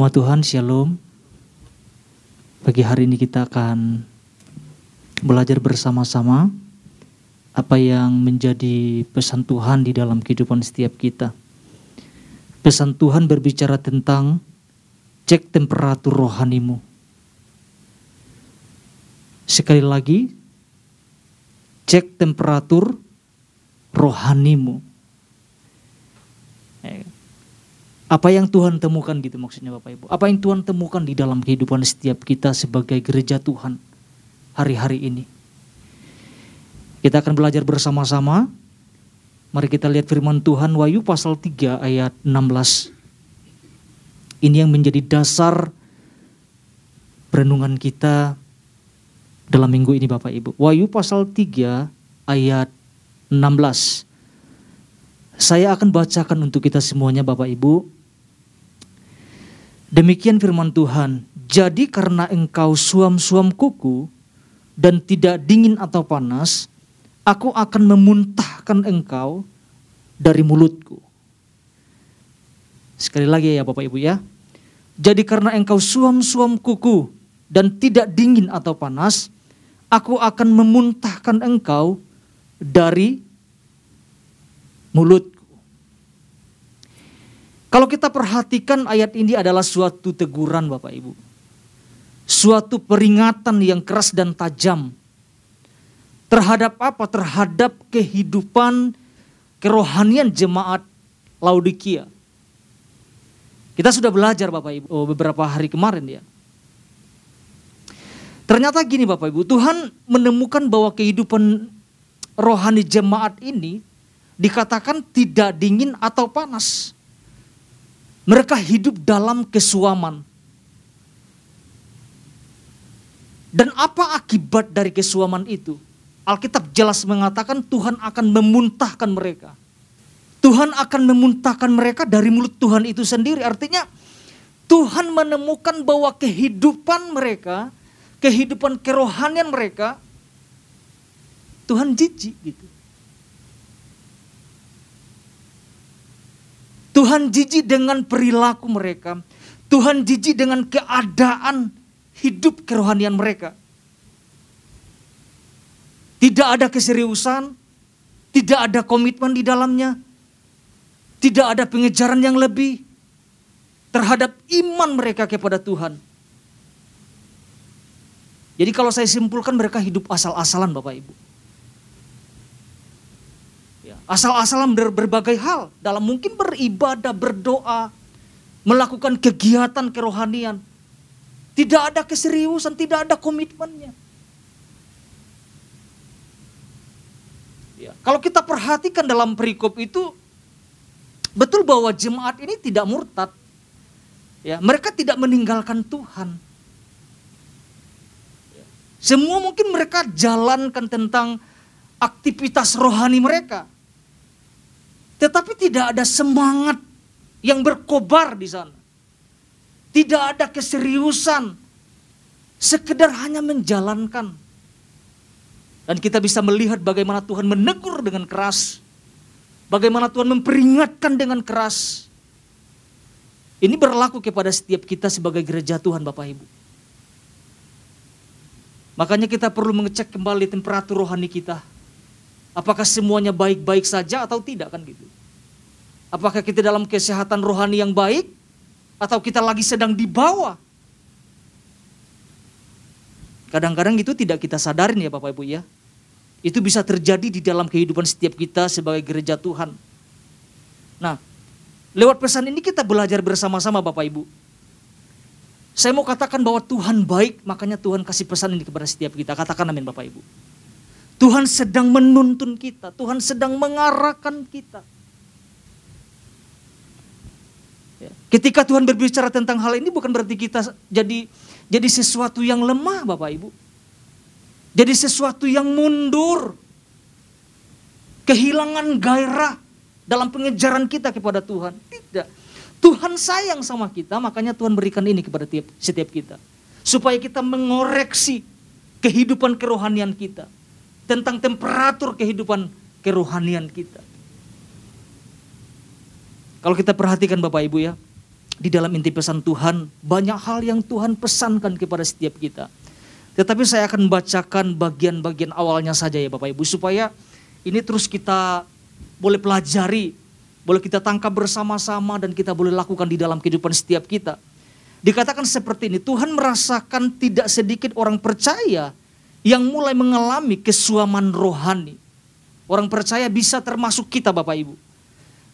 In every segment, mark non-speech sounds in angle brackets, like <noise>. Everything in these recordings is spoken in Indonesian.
Nama Tuhan Shalom. Pagi hari ini kita akan belajar bersama-sama apa yang menjadi pesan Tuhan di dalam kehidupan setiap kita. Pesan Tuhan berbicara tentang cek temperatur rohanimu. Sekali lagi, cek temperatur rohanimu. Apa yang Tuhan temukan gitu maksudnya Bapak Ibu. Apa yang Tuhan temukan di dalam kehidupan setiap kita sebagai gereja Tuhan hari-hari ini. Kita akan belajar bersama-sama. Mari kita lihat firman Tuhan Wahyu pasal 3 ayat 16. Ini yang menjadi dasar perenungan kita dalam minggu ini Bapak Ibu. Wahyu pasal 3 ayat 16. Saya akan bacakan untuk kita semuanya Bapak Ibu. Demikian firman Tuhan, jadi karena engkau suam-suam kuku dan tidak dingin atau panas, aku akan memuntahkan engkau dari mulutku. Sekali lagi ya Bapak Ibu ya. Jadi karena engkau suam-suam kuku dan tidak dingin atau panas, aku akan memuntahkan engkau dari mulutku. Kalau kita perhatikan ayat ini adalah suatu teguran Bapak Ibu. Suatu peringatan yang keras dan tajam. Terhadap apa? Terhadap kehidupan kerohanian jemaat Laodikia. Kita sudah belajar Bapak Ibu oh, beberapa hari kemarin ya Ternyata gini Bapak Ibu, Tuhan menemukan bahwa kehidupan rohani jemaat ini dikatakan tidak dingin atau panas. Mereka hidup dalam kesuaman. Dan apa akibat dari kesuaman itu? Alkitab jelas mengatakan Tuhan akan memuntahkan mereka. Tuhan akan memuntahkan mereka dari mulut Tuhan itu sendiri. Artinya Tuhan menemukan bahwa kehidupan mereka kehidupan kerohanian mereka, Tuhan jijik gitu. Tuhan jijik dengan perilaku mereka. Tuhan jijik dengan keadaan hidup kerohanian mereka. Tidak ada keseriusan, tidak ada komitmen di dalamnya, tidak ada pengejaran yang lebih terhadap iman mereka kepada Tuhan. Jadi kalau saya simpulkan mereka hidup asal-asalan Bapak Ibu. Ya, asal-asalan ber berbagai hal. Dalam mungkin beribadah, berdoa, melakukan kegiatan kerohanian. Tidak ada keseriusan, tidak ada komitmennya. Ya, kalau kita perhatikan dalam perikop itu, betul bahwa jemaat ini tidak murtad. Ya, mereka tidak meninggalkan Tuhan semua mungkin mereka jalankan tentang aktivitas rohani mereka. Tetapi tidak ada semangat yang berkobar di sana. Tidak ada keseriusan. Sekedar hanya menjalankan. Dan kita bisa melihat bagaimana Tuhan menegur dengan keras. Bagaimana Tuhan memperingatkan dengan keras. Ini berlaku kepada setiap kita sebagai gereja Tuhan Bapak Ibu. Makanya kita perlu mengecek kembali temperatur rohani kita. Apakah semuanya baik-baik saja atau tidak kan gitu. Apakah kita dalam kesehatan rohani yang baik atau kita lagi sedang dibawa. Kadang-kadang itu tidak kita sadarin ya Bapak Ibu ya. Itu bisa terjadi di dalam kehidupan setiap kita sebagai gereja Tuhan. Nah, lewat pesan ini kita belajar bersama-sama Bapak Ibu saya mau katakan bahwa Tuhan baik, makanya Tuhan kasih pesan ini kepada setiap kita. Katakan amin Bapak Ibu. Tuhan sedang menuntun kita, Tuhan sedang mengarahkan kita. Ya. Ketika Tuhan berbicara tentang hal ini bukan berarti kita jadi jadi sesuatu yang lemah Bapak Ibu. Jadi sesuatu yang mundur. Kehilangan gairah dalam pengejaran kita kepada Tuhan. Tidak. Tuhan sayang sama kita, makanya Tuhan berikan ini kepada tiap, setiap kita. Supaya kita mengoreksi kehidupan kerohanian kita. Tentang temperatur kehidupan kerohanian kita. Kalau kita perhatikan Bapak Ibu ya, di dalam inti pesan Tuhan, banyak hal yang Tuhan pesankan kepada setiap kita. Tetapi saya akan membacakan bagian-bagian awalnya saja ya Bapak Ibu, supaya ini terus kita boleh pelajari, boleh kita tangkap bersama-sama dan kita boleh lakukan di dalam kehidupan setiap kita. Dikatakan seperti ini, Tuhan merasakan tidak sedikit orang percaya yang mulai mengalami kesuaman rohani. Orang percaya bisa termasuk kita Bapak Ibu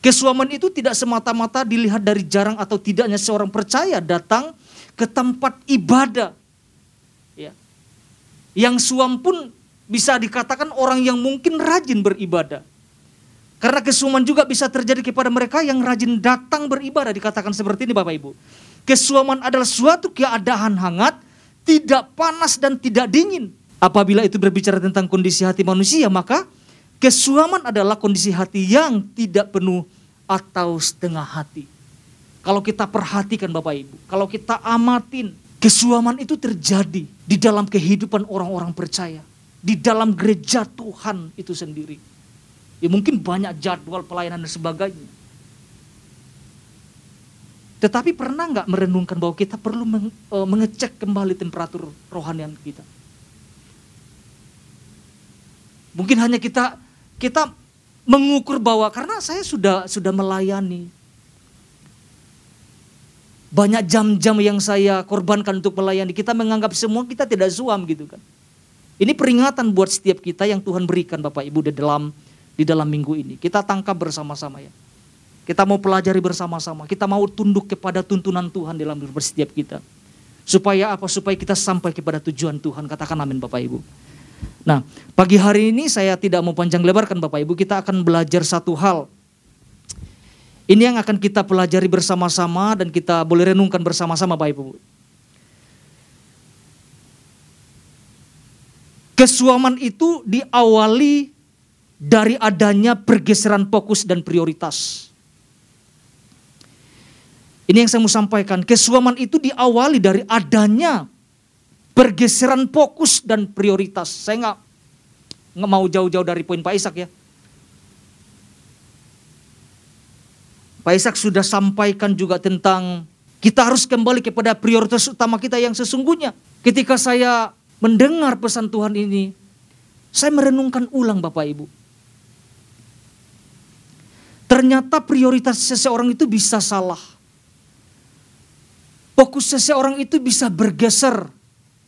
Kesuaman itu tidak semata-mata dilihat dari jarang atau tidaknya seorang percaya datang ke tempat ibadah. Ya. Yang suam pun bisa dikatakan orang yang mungkin rajin beribadah. Karena kesuaman juga bisa terjadi kepada mereka yang rajin datang beribadah. Dikatakan seperti ini Bapak Ibu. Kesuaman adalah suatu keadaan hangat, tidak panas dan tidak dingin. Apabila itu berbicara tentang kondisi hati manusia, maka Kesuaman adalah kondisi hati yang tidak penuh atau setengah hati. Kalau kita perhatikan Bapak Ibu, kalau kita amatin, kesuaman itu terjadi di dalam kehidupan orang-orang percaya. Di dalam gereja Tuhan itu sendiri. Ya mungkin banyak jadwal pelayanan dan sebagainya. Tetapi pernah nggak merenungkan bahwa kita perlu eh, mengecek kembali temperatur rohanian kita? Mungkin hanya kita kita mengukur bahwa karena saya sudah sudah melayani. Banyak jam-jam yang saya korbankan untuk melayani. Kita menganggap semua kita tidak suam gitu kan. Ini peringatan buat setiap kita yang Tuhan berikan Bapak Ibu di dalam di dalam minggu ini. Kita tangkap bersama-sama ya. Kita mau pelajari bersama-sama. Kita mau tunduk kepada tuntunan Tuhan dalam hidup setiap kita. Supaya apa? Supaya kita sampai kepada tujuan Tuhan. Katakan amin Bapak Ibu Nah, pagi hari ini saya tidak mau panjang lebarkan Bapak Ibu, kita akan belajar satu hal. Ini yang akan kita pelajari bersama-sama dan kita boleh renungkan bersama-sama Bapak Ibu. Kesuaman itu diawali dari adanya pergeseran fokus dan prioritas. Ini yang saya mau sampaikan. Kesuaman itu diawali dari adanya pergeseran fokus dan prioritas. Saya nggak nggak mau jauh-jauh dari poin Pak Ishak ya. Pak Ishak sudah sampaikan juga tentang kita harus kembali kepada prioritas utama kita yang sesungguhnya. Ketika saya mendengar pesan Tuhan ini, saya merenungkan ulang Bapak Ibu. Ternyata prioritas seseorang itu bisa salah. Fokus seseorang itu bisa bergeser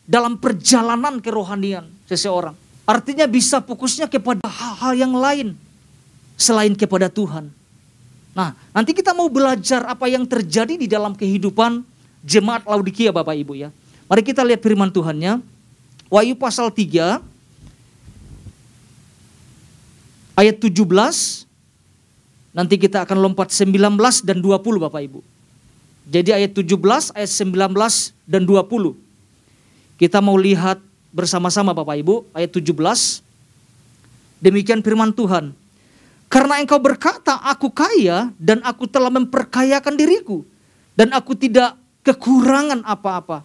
dalam perjalanan kerohanian seseorang. Artinya bisa fokusnya kepada hal-hal yang lain selain kepada Tuhan. Nah, nanti kita mau belajar apa yang terjadi di dalam kehidupan jemaat Laodikia Bapak Ibu ya. Mari kita lihat firman Tuhannya. Wahyu pasal 3 ayat 17 nanti kita akan lompat 19 dan 20 Bapak Ibu. Jadi ayat 17, ayat 19 dan 20. Kita mau lihat bersama-sama Bapak Ibu ayat 17. Demikian firman Tuhan. Karena engkau berkata, aku kaya dan aku telah memperkayakan diriku. Dan aku tidak kekurangan apa-apa.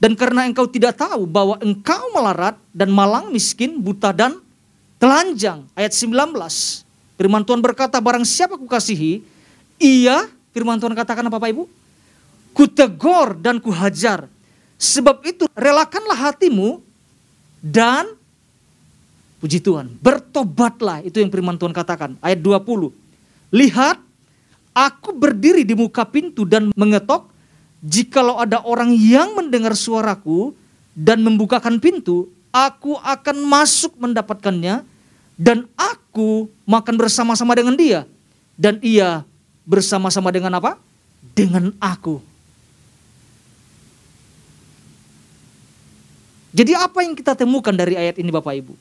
Dan karena engkau tidak tahu bahwa engkau melarat dan malang miskin, buta dan telanjang. Ayat 19. Firman Tuhan berkata, barang siapa ku kasihi, ia, firman Tuhan katakan apa Bapak Ibu? Kutegor dan kuhajar Sebab itu relakanlah hatimu dan puji Tuhan, bertobatlah. Itu yang firman Tuhan katakan. Ayat 20. Lihat, aku berdiri di muka pintu dan mengetok. Jikalau ada orang yang mendengar suaraku dan membukakan pintu, aku akan masuk mendapatkannya dan aku makan bersama-sama dengan dia dan ia bersama-sama dengan apa? Dengan aku. Jadi apa yang kita temukan dari ayat ini Bapak Ibu?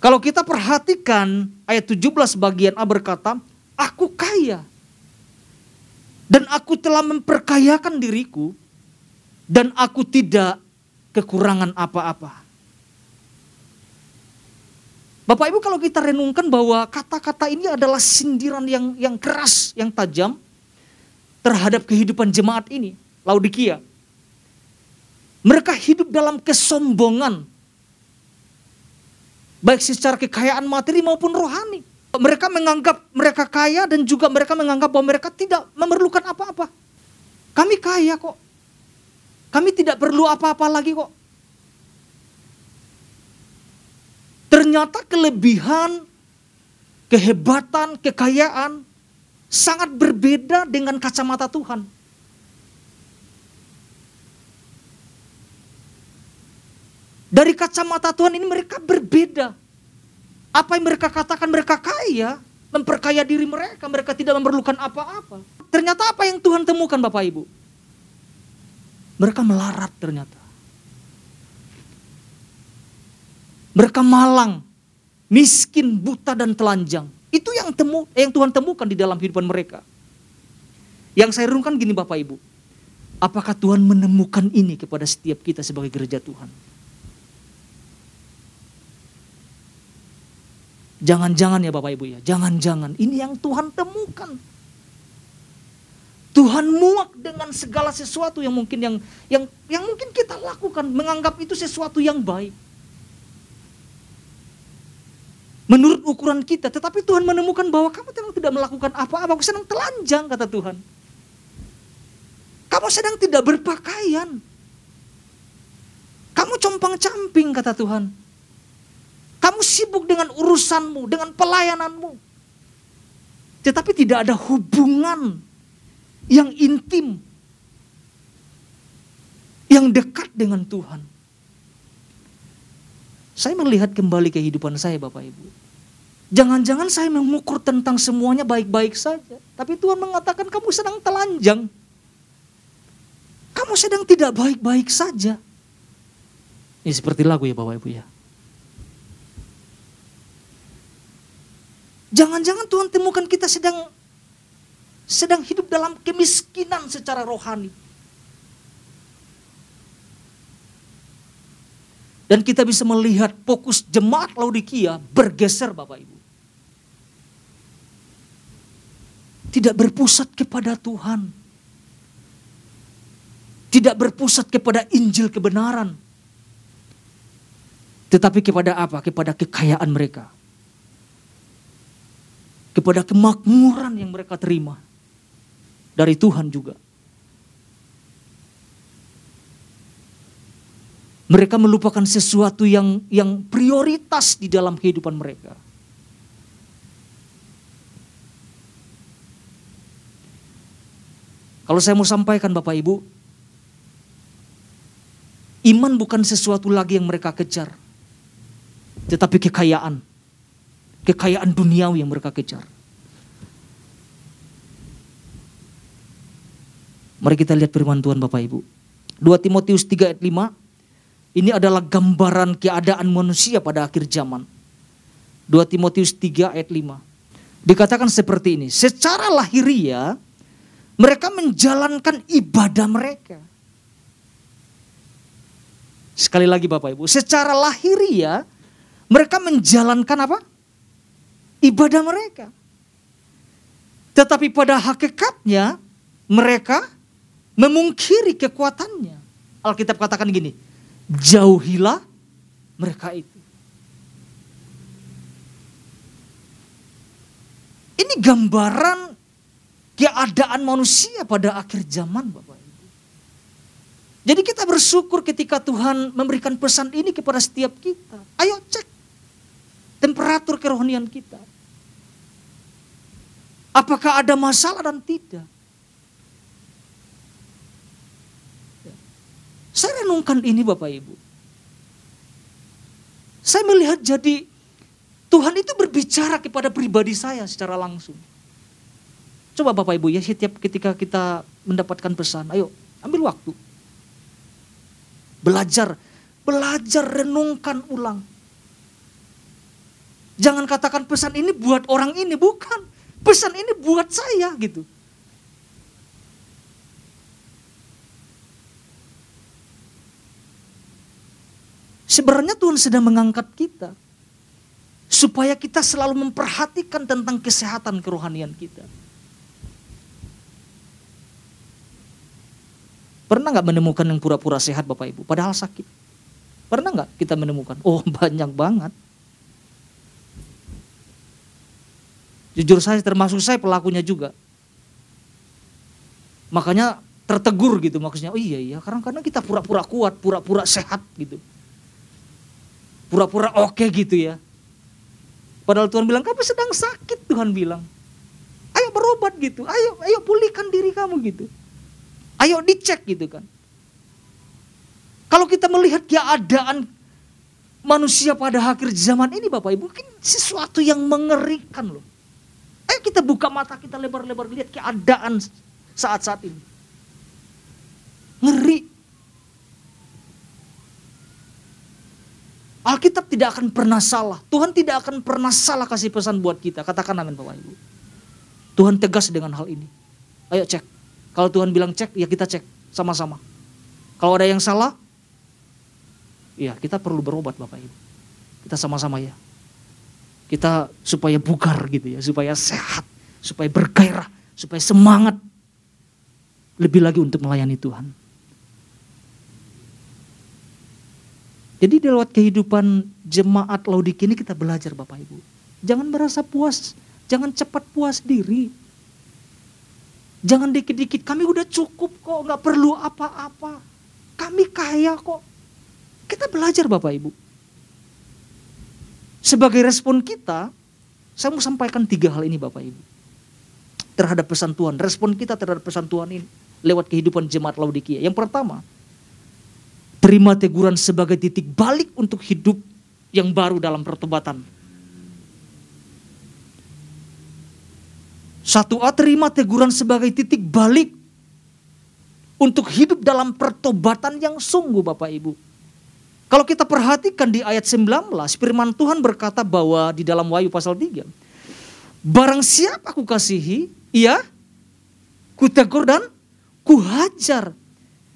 Kalau kita perhatikan ayat 17 bagian A berkata, aku kaya. Dan aku telah memperkayakan diriku dan aku tidak kekurangan apa-apa. Bapak Ibu kalau kita renungkan bahwa kata-kata ini adalah sindiran yang yang keras, yang tajam terhadap kehidupan jemaat ini, Laodikia. Mereka hidup dalam kesombongan. Baik secara kekayaan materi maupun rohani. Mereka menganggap mereka kaya dan juga mereka menganggap bahwa mereka tidak memerlukan apa-apa. Kami kaya kok. Kami tidak perlu apa-apa lagi kok. Ternyata kelebihan, kehebatan, kekayaan sangat berbeda dengan kacamata Tuhan. Dari kacamata Tuhan ini mereka berbeda. Apa yang mereka katakan mereka kaya, memperkaya diri mereka, mereka tidak memerlukan apa-apa. Ternyata apa yang Tuhan temukan Bapak Ibu? Mereka melarat ternyata. Mereka malang, miskin, buta dan telanjang. Itu yang temu yang Tuhan temukan di dalam kehidupan mereka. Yang saya renungkan gini Bapak Ibu. Apakah Tuhan menemukan ini kepada setiap kita sebagai gereja Tuhan? Jangan-jangan ya Bapak Ibu ya, jangan-jangan ini yang Tuhan temukan. Tuhan muak dengan segala sesuatu yang mungkin yang yang yang mungkin kita lakukan menganggap itu sesuatu yang baik. Menurut ukuran kita, tetapi Tuhan menemukan bahwa kamu memang tidak melakukan apa-apa, kamu sedang telanjang kata Tuhan. Kamu sedang tidak berpakaian. Kamu compang-camping kata Tuhan. Kamu sibuk dengan urusanmu, dengan pelayananmu. Tetapi tidak ada hubungan yang intim, yang dekat dengan Tuhan. Saya melihat kembali kehidupan saya Bapak Ibu. Jangan-jangan saya mengukur tentang semuanya baik-baik saja. Tapi Tuhan mengatakan kamu sedang telanjang. Kamu sedang tidak baik-baik saja. Ini seperti lagu ya Bapak Ibu ya. Jangan-jangan Tuhan temukan kita sedang sedang hidup dalam kemiskinan secara rohani. Dan kita bisa melihat fokus jemaat Laodikia bergeser Bapak Ibu. Tidak berpusat kepada Tuhan. Tidak berpusat kepada Injil kebenaran. Tetapi kepada apa? Kepada kekayaan mereka kepada kemakmuran yang mereka terima dari Tuhan juga. Mereka melupakan sesuatu yang yang prioritas di dalam kehidupan mereka. Kalau saya mau sampaikan Bapak Ibu, iman bukan sesuatu lagi yang mereka kejar, tetapi kekayaan kekayaan duniawi yang mereka kejar. Mari kita lihat firman Tuhan Bapak Ibu. 2 Timotius 3 ayat 5. Ini adalah gambaran keadaan manusia pada akhir zaman. 2 Timotius 3 ayat 5. Dikatakan seperti ini. Secara lahiriah mereka menjalankan ibadah mereka. Sekali lagi Bapak Ibu. Secara lahiriah mereka menjalankan apa? Ibadah mereka. Tetapi pada hakikatnya mereka memungkiri kekuatannya. Alkitab katakan gini, jauhilah mereka itu. Ini gambaran keadaan manusia pada akhir zaman Bapak. Jadi kita bersyukur ketika Tuhan memberikan pesan ini kepada setiap kita. Ayo cek temperatur kerohanian kita. Apakah ada masalah dan tidak? Saya renungkan ini Bapak Ibu. Saya melihat jadi Tuhan itu berbicara kepada pribadi saya secara langsung. Coba Bapak Ibu ya setiap ketika kita mendapatkan pesan, ayo ambil waktu. Belajar, belajar renungkan ulang. Jangan katakan pesan ini buat orang ini, bukan. Pesan ini buat saya gitu. Sebenarnya Tuhan sedang mengangkat kita supaya kita selalu memperhatikan tentang kesehatan kerohanian kita. Pernah nggak menemukan yang pura-pura sehat Bapak Ibu, padahal sakit? Pernah nggak kita menemukan? Oh <laughs> banyak banget. Jujur saya termasuk saya pelakunya juga. Makanya tertegur gitu maksudnya. Oh iya iya, karena kadang kita pura-pura kuat, pura-pura sehat gitu. Pura-pura oke okay gitu ya. Padahal Tuhan bilang, kamu sedang sakit Tuhan bilang. Ayo berobat gitu, ayo ayo pulihkan diri kamu gitu. Ayo dicek gitu kan. Kalau kita melihat keadaan manusia pada akhir zaman ini Bapak Ibu, mungkin sesuatu yang mengerikan loh. Ayo kita buka mata kita lebar-lebar lihat keadaan saat-saat ini. Ngeri. Alkitab tidak akan pernah salah. Tuhan tidak akan pernah salah kasih pesan buat kita. Katakan amin Bapak Ibu. Tuhan tegas dengan hal ini. Ayo cek. Kalau Tuhan bilang cek, ya kita cek sama-sama. Kalau ada yang salah, ya kita perlu berobat Bapak Ibu. Kita sama-sama ya. Kita supaya bugar gitu ya, supaya sehat, supaya bergairah, supaya semangat lebih lagi untuk melayani Tuhan. Jadi di lewat kehidupan jemaat Laudik ini kita belajar Bapak Ibu. Jangan merasa puas, jangan cepat puas diri. Jangan dikit-dikit, kami udah cukup kok, nggak perlu apa-apa. Kami kaya kok. Kita belajar Bapak Ibu. Sebagai respon kita, saya mau sampaikan tiga hal ini Bapak Ibu. Terhadap pesan Tuhan, respon kita terhadap pesan Tuhan ini lewat kehidupan jemaat Laodikia. Yang pertama, terima teguran sebagai titik balik untuk hidup yang baru dalam pertobatan. Satu A terima teguran sebagai titik balik untuk hidup dalam pertobatan yang sungguh Bapak Ibu. Kalau kita perhatikan di ayat 19, firman Tuhan berkata bahwa di dalam Wahyu pasal 3, barang siapa aku kasihi, ia kutegur dan kuhajar.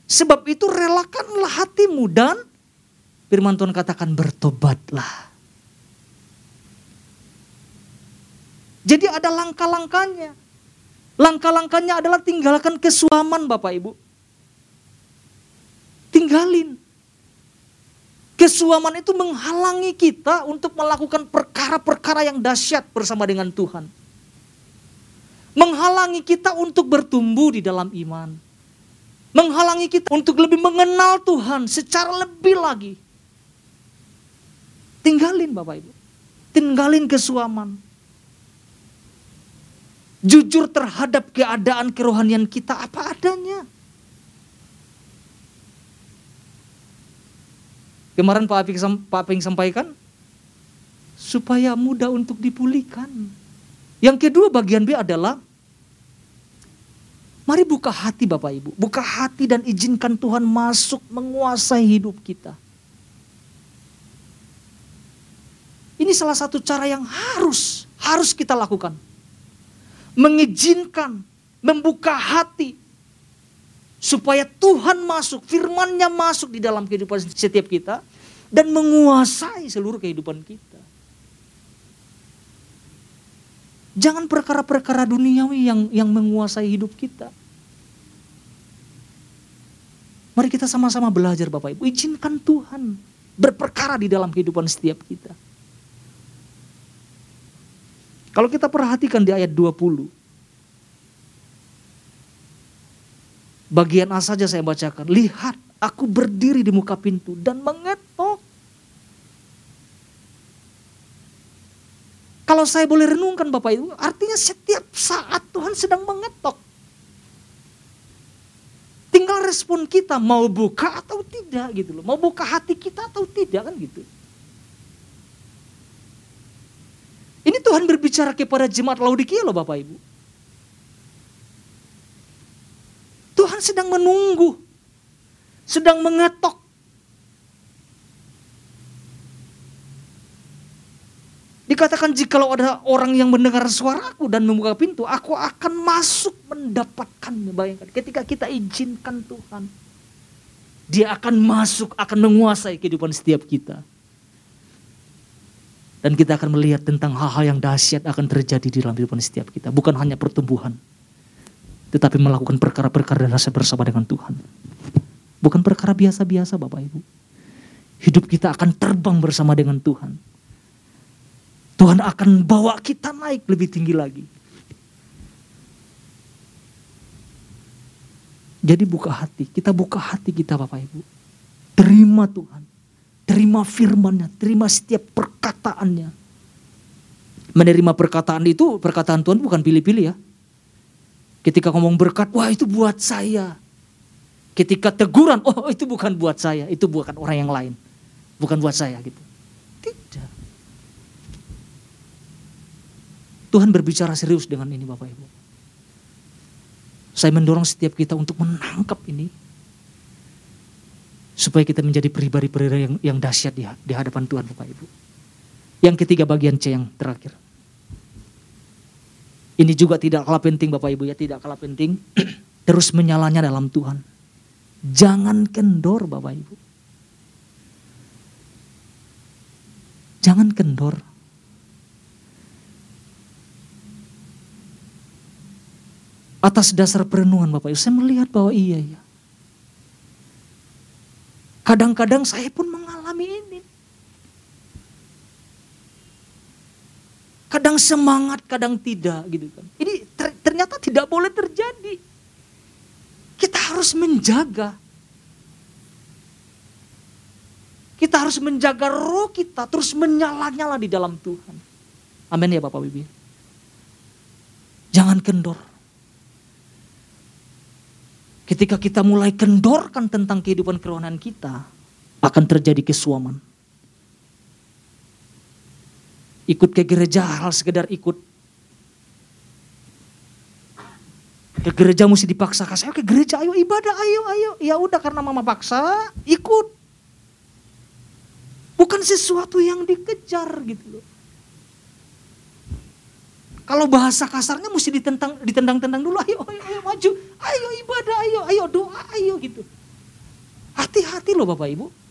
Sebab itu relakanlah hatimu dan firman Tuhan katakan bertobatlah. Jadi ada langkah-langkahnya. Langkah-langkahnya adalah tinggalkan kesuaman Bapak Ibu. Tinggalin. Kesuaman itu menghalangi kita untuk melakukan perkara-perkara yang dahsyat bersama dengan Tuhan menghalangi kita untuk bertumbuh di dalam iman. Menghalangi kita untuk lebih mengenal Tuhan secara lebih lagi. Tinggalin Bapak Ibu. Tinggalin kesuaman. Jujur terhadap keadaan kerohanian kita apa adanya. Kemarin Pak Aping, Pak Aping sampaikan, supaya mudah untuk dipulihkan. Yang kedua bagian B adalah mari buka hati Bapak Ibu, buka hati dan izinkan Tuhan masuk menguasai hidup kita. Ini salah satu cara yang harus harus kita lakukan. Mengizinkan, membuka hati supaya Tuhan masuk, firman-Nya masuk di dalam kehidupan setiap kita dan menguasai seluruh kehidupan kita. Jangan perkara-perkara duniawi yang yang menguasai hidup kita. Mari kita sama-sama belajar Bapak Ibu. Izinkan Tuhan berperkara di dalam kehidupan setiap kita. Kalau kita perhatikan di ayat 20. Bagian A saja saya bacakan. Lihat aku berdiri di muka pintu dan mengetok. Kalau saya boleh renungkan Bapak Ibu, artinya setiap saat Tuhan sedang mengetok. Tinggal respon kita mau buka atau tidak gitu loh. Mau buka hati kita atau tidak kan gitu. Ini Tuhan berbicara kepada jemaat Laodikia loh Bapak Ibu. Tuhan sedang menunggu. Sedang mengetok Dikatakan jikalau ada orang yang mendengar suaraku dan membuka pintu, aku akan masuk mendapatkannya. Bayangkan ketika kita izinkan Tuhan. Dia akan masuk, akan menguasai kehidupan setiap kita. Dan kita akan melihat tentang hal-hal yang dahsyat akan terjadi di dalam kehidupan setiap kita. Bukan hanya pertumbuhan. Tetapi melakukan perkara-perkara dan rasa bersama dengan Tuhan. Bukan perkara biasa-biasa Bapak Ibu. Hidup kita akan terbang bersama dengan Tuhan Tuhan akan bawa kita naik lebih tinggi lagi. Jadi buka hati, kita buka hati kita Bapak Ibu. Terima Tuhan, terima firmannya, terima setiap perkataannya. Menerima perkataan itu, perkataan Tuhan bukan pilih-pilih ya. Ketika ngomong berkat, wah itu buat saya. Ketika teguran, oh itu bukan buat saya, itu bukan orang yang lain. Bukan buat saya gitu. Tidak. Tuhan berbicara serius dengan ini Bapak Ibu. Saya mendorong setiap kita untuk menangkap ini. Supaya kita menjadi pribadi-pribadi yang, yang dahsyat di, di hadapan Tuhan Bapak Ibu. Yang ketiga bagian C yang terakhir. Ini juga tidak kalah penting Bapak Ibu ya, tidak kalah penting. <clears throat> Terus menyalanya dalam Tuhan. Jangan kendor Bapak Ibu. Jangan kendor. Atas dasar perenungan Bapak Ibu, saya melihat bahwa iya ya. Kadang-kadang saya pun mengalami ini. Kadang semangat, kadang tidak gitu kan. Ini ternyata tidak boleh terjadi. Kita harus menjaga. Kita harus menjaga roh kita terus menyala-nyala di dalam Tuhan. Amin ya Bapak Bibi. Jangan kendor. Ketika kita mulai kendorkan tentang kehidupan kerohanian kita, akan terjadi kesuaman. Ikut ke gereja hal sekedar ikut. Ke gereja mesti dipaksa kasih, ke gereja ayo ibadah ayo ayo. Ya udah karena mama paksa, ikut. Bukan sesuatu yang dikejar gitu loh. Kalau bahasa kasarnya mesti ditentang, ditendang-tendang dulu, ayo, ayo, ayo maju, ayo ibadah, ayo, ayo doa, ayo gitu. Hati-hati loh Bapak Ibu.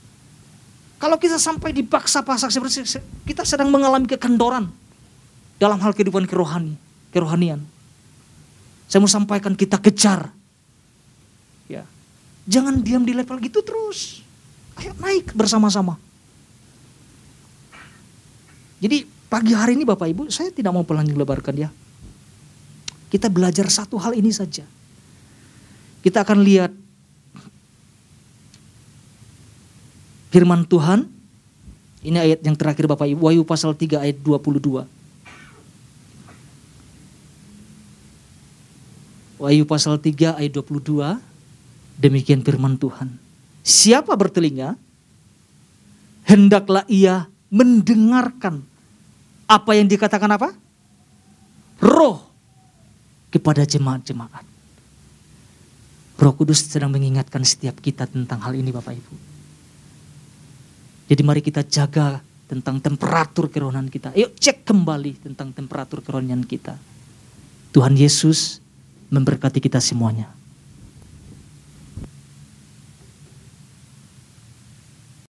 Kalau kita sampai dipaksa-paksa seperti kita sedang mengalami kekendoran dalam hal kehidupan kerohani, kerohanian. Saya mau sampaikan kita kejar. Ya. Jangan diam di level gitu terus. Ayo naik bersama-sama. Jadi Pagi hari ini Bapak Ibu, saya tidak mau pelanjang lebarkan ya. Kita belajar satu hal ini saja. Kita akan lihat firman Tuhan. Ini ayat yang terakhir Bapak Ibu, Wahyu pasal 3 ayat 22. Wahyu pasal 3 ayat 22. Demikian firman Tuhan. Siapa bertelinga, hendaklah ia mendengarkan apa yang dikatakan apa? Roh kepada jemaat-jemaat. Roh Kudus sedang mengingatkan setiap kita tentang hal ini Bapak Ibu. Jadi mari kita jaga tentang temperatur kerohanian kita. Yuk cek kembali tentang temperatur kerohanian kita. Tuhan Yesus memberkati kita semuanya.